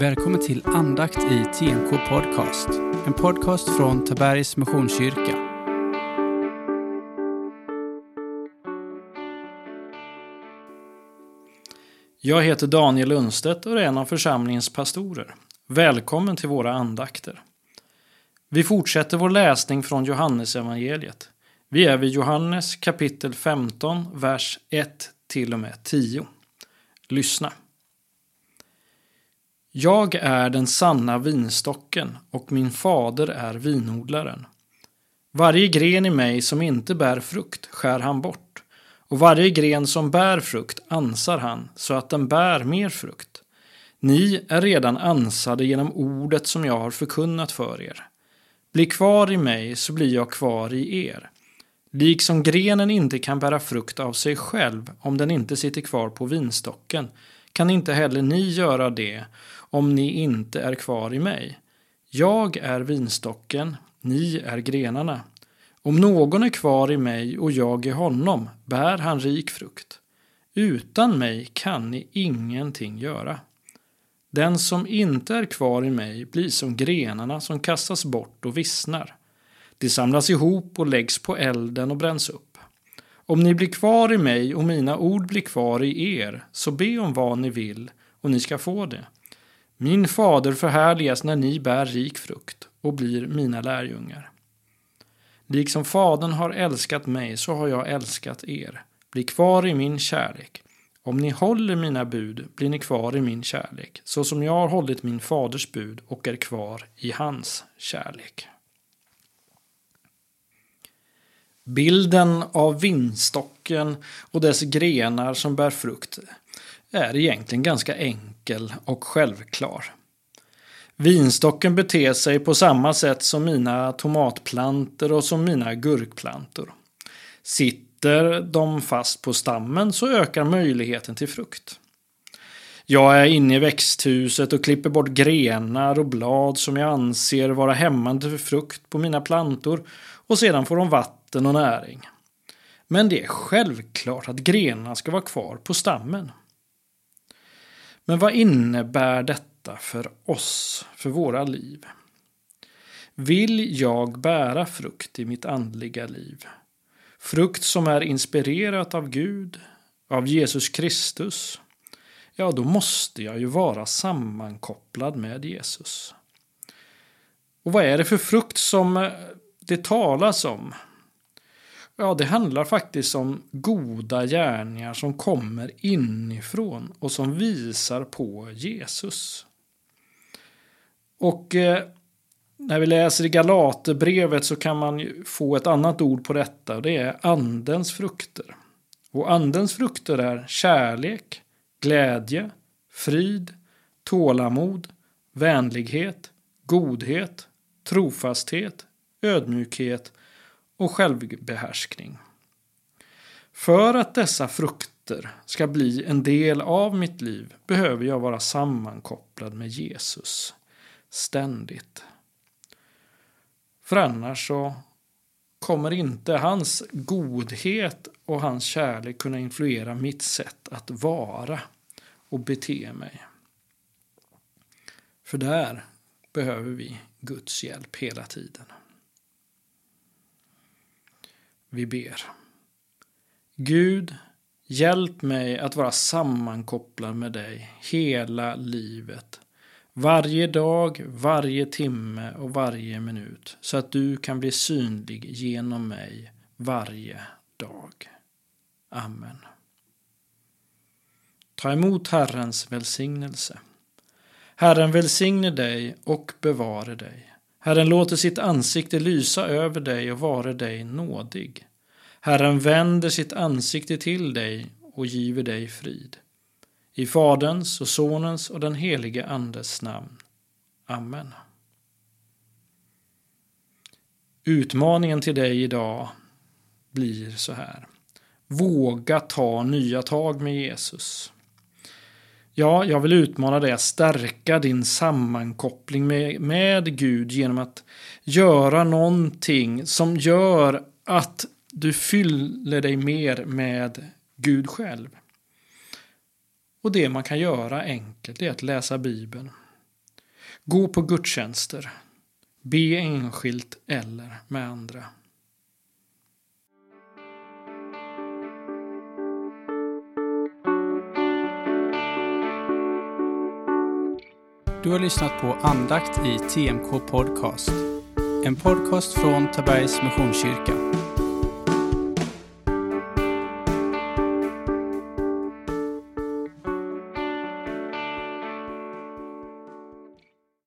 Välkommen till andakt i TNK Podcast. En podcast från Tabergs Missionskyrka. Jag heter Daniel Lundstedt och är en av församlingens pastorer. Välkommen till våra andakter. Vi fortsätter vår läsning från Johannesevangeliet. Vi är vid Johannes kapitel 15, vers 1 till och med 10. Lyssna. Jag är den sanna vinstocken och min fader är vinodlaren. Varje gren i mig som inte bär frukt skär han bort och varje gren som bär frukt ansar han så att den bär mer frukt. Ni är redan ansade genom ordet som jag har förkunnat för er. Bli kvar i mig så blir jag kvar i er. Liksom grenen inte kan bära frukt av sig själv om den inte sitter kvar på vinstocken kan inte heller ni göra det om ni inte är kvar i mig. Jag är vinstocken, ni är grenarna. Om någon är kvar i mig och jag i honom bär han rik frukt. Utan mig kan ni ingenting göra. Den som inte är kvar i mig blir som grenarna som kastas bort och vissnar. De samlas ihop och läggs på elden och bränns upp. Om ni blir kvar i mig och mina ord blir kvar i er, så be om vad ni vill och ni ska få det. Min fader förhärligas när ni bär rik frukt och blir mina lärjungar. Liksom Fadern har älskat mig så har jag älskat er. Bli kvar i min kärlek. Om ni håller mina bud blir ni kvar i min kärlek, så som jag har hållit min faders bud och är kvar i hans kärlek. Bilden av vinstocken och dess grenar som bär frukt är egentligen ganska enkel och självklar. Vinstocken beter sig på samma sätt som mina tomatplantor och som mina gurkplantor. Sitter de fast på stammen så ökar möjligheten till frukt. Jag är inne i växthuset och klipper bort grenar och blad som jag anser vara hämmande för frukt på mina plantor och sedan får de vatten vatten och näring. Men det är självklart att grenarna ska vara kvar på stammen. Men vad innebär detta för oss, för våra liv? Vill jag bära frukt i mitt andliga liv? Frukt som är inspirerat av Gud, av Jesus Kristus? Ja, då måste jag ju vara sammankopplad med Jesus. Och vad är det för frukt som eh, det talas om? Ja, det handlar faktiskt om goda gärningar som kommer inifrån och som visar på Jesus. Och eh, när vi läser i Galaterbrevet så kan man få ett annat ord på detta och det är andens frukter. Och andens frukter är kärlek, glädje, frid, tålamod, vänlighet, godhet, trofasthet, ödmjukhet och självbehärskning. För att dessa frukter ska bli en del av mitt liv behöver jag vara sammankopplad med Jesus ständigt. För annars så kommer inte hans godhet och hans kärlek kunna influera mitt sätt att vara och bete mig. För där behöver vi Guds hjälp hela tiden. Vi ber. Gud, hjälp mig att vara sammankopplad med dig hela livet. Varje dag, varje timme och varje minut. Så att du kan bli synlig genom mig varje dag. Amen. Ta emot Herrens välsignelse. Herren välsigne dig och bevare dig. Herren låter sitt ansikte lysa över dig och vare dig nådig. Herren vänder sitt ansikte till dig och giver dig frid. I Faderns och Sonens och den helige Andes namn. Amen. Utmaningen till dig idag blir så här. Våga ta nya tag med Jesus. Ja, jag vill utmana dig att stärka din sammankoppling med, med Gud genom att göra någonting som gör att du fyller dig mer med Gud själv. Och det man kan göra enkelt är att läsa Bibeln. Gå på gudstjänster. Be enskilt eller med andra. Du har lyssnat på andakt i TMK Podcast. En podcast från Tabergs Missionskyrka.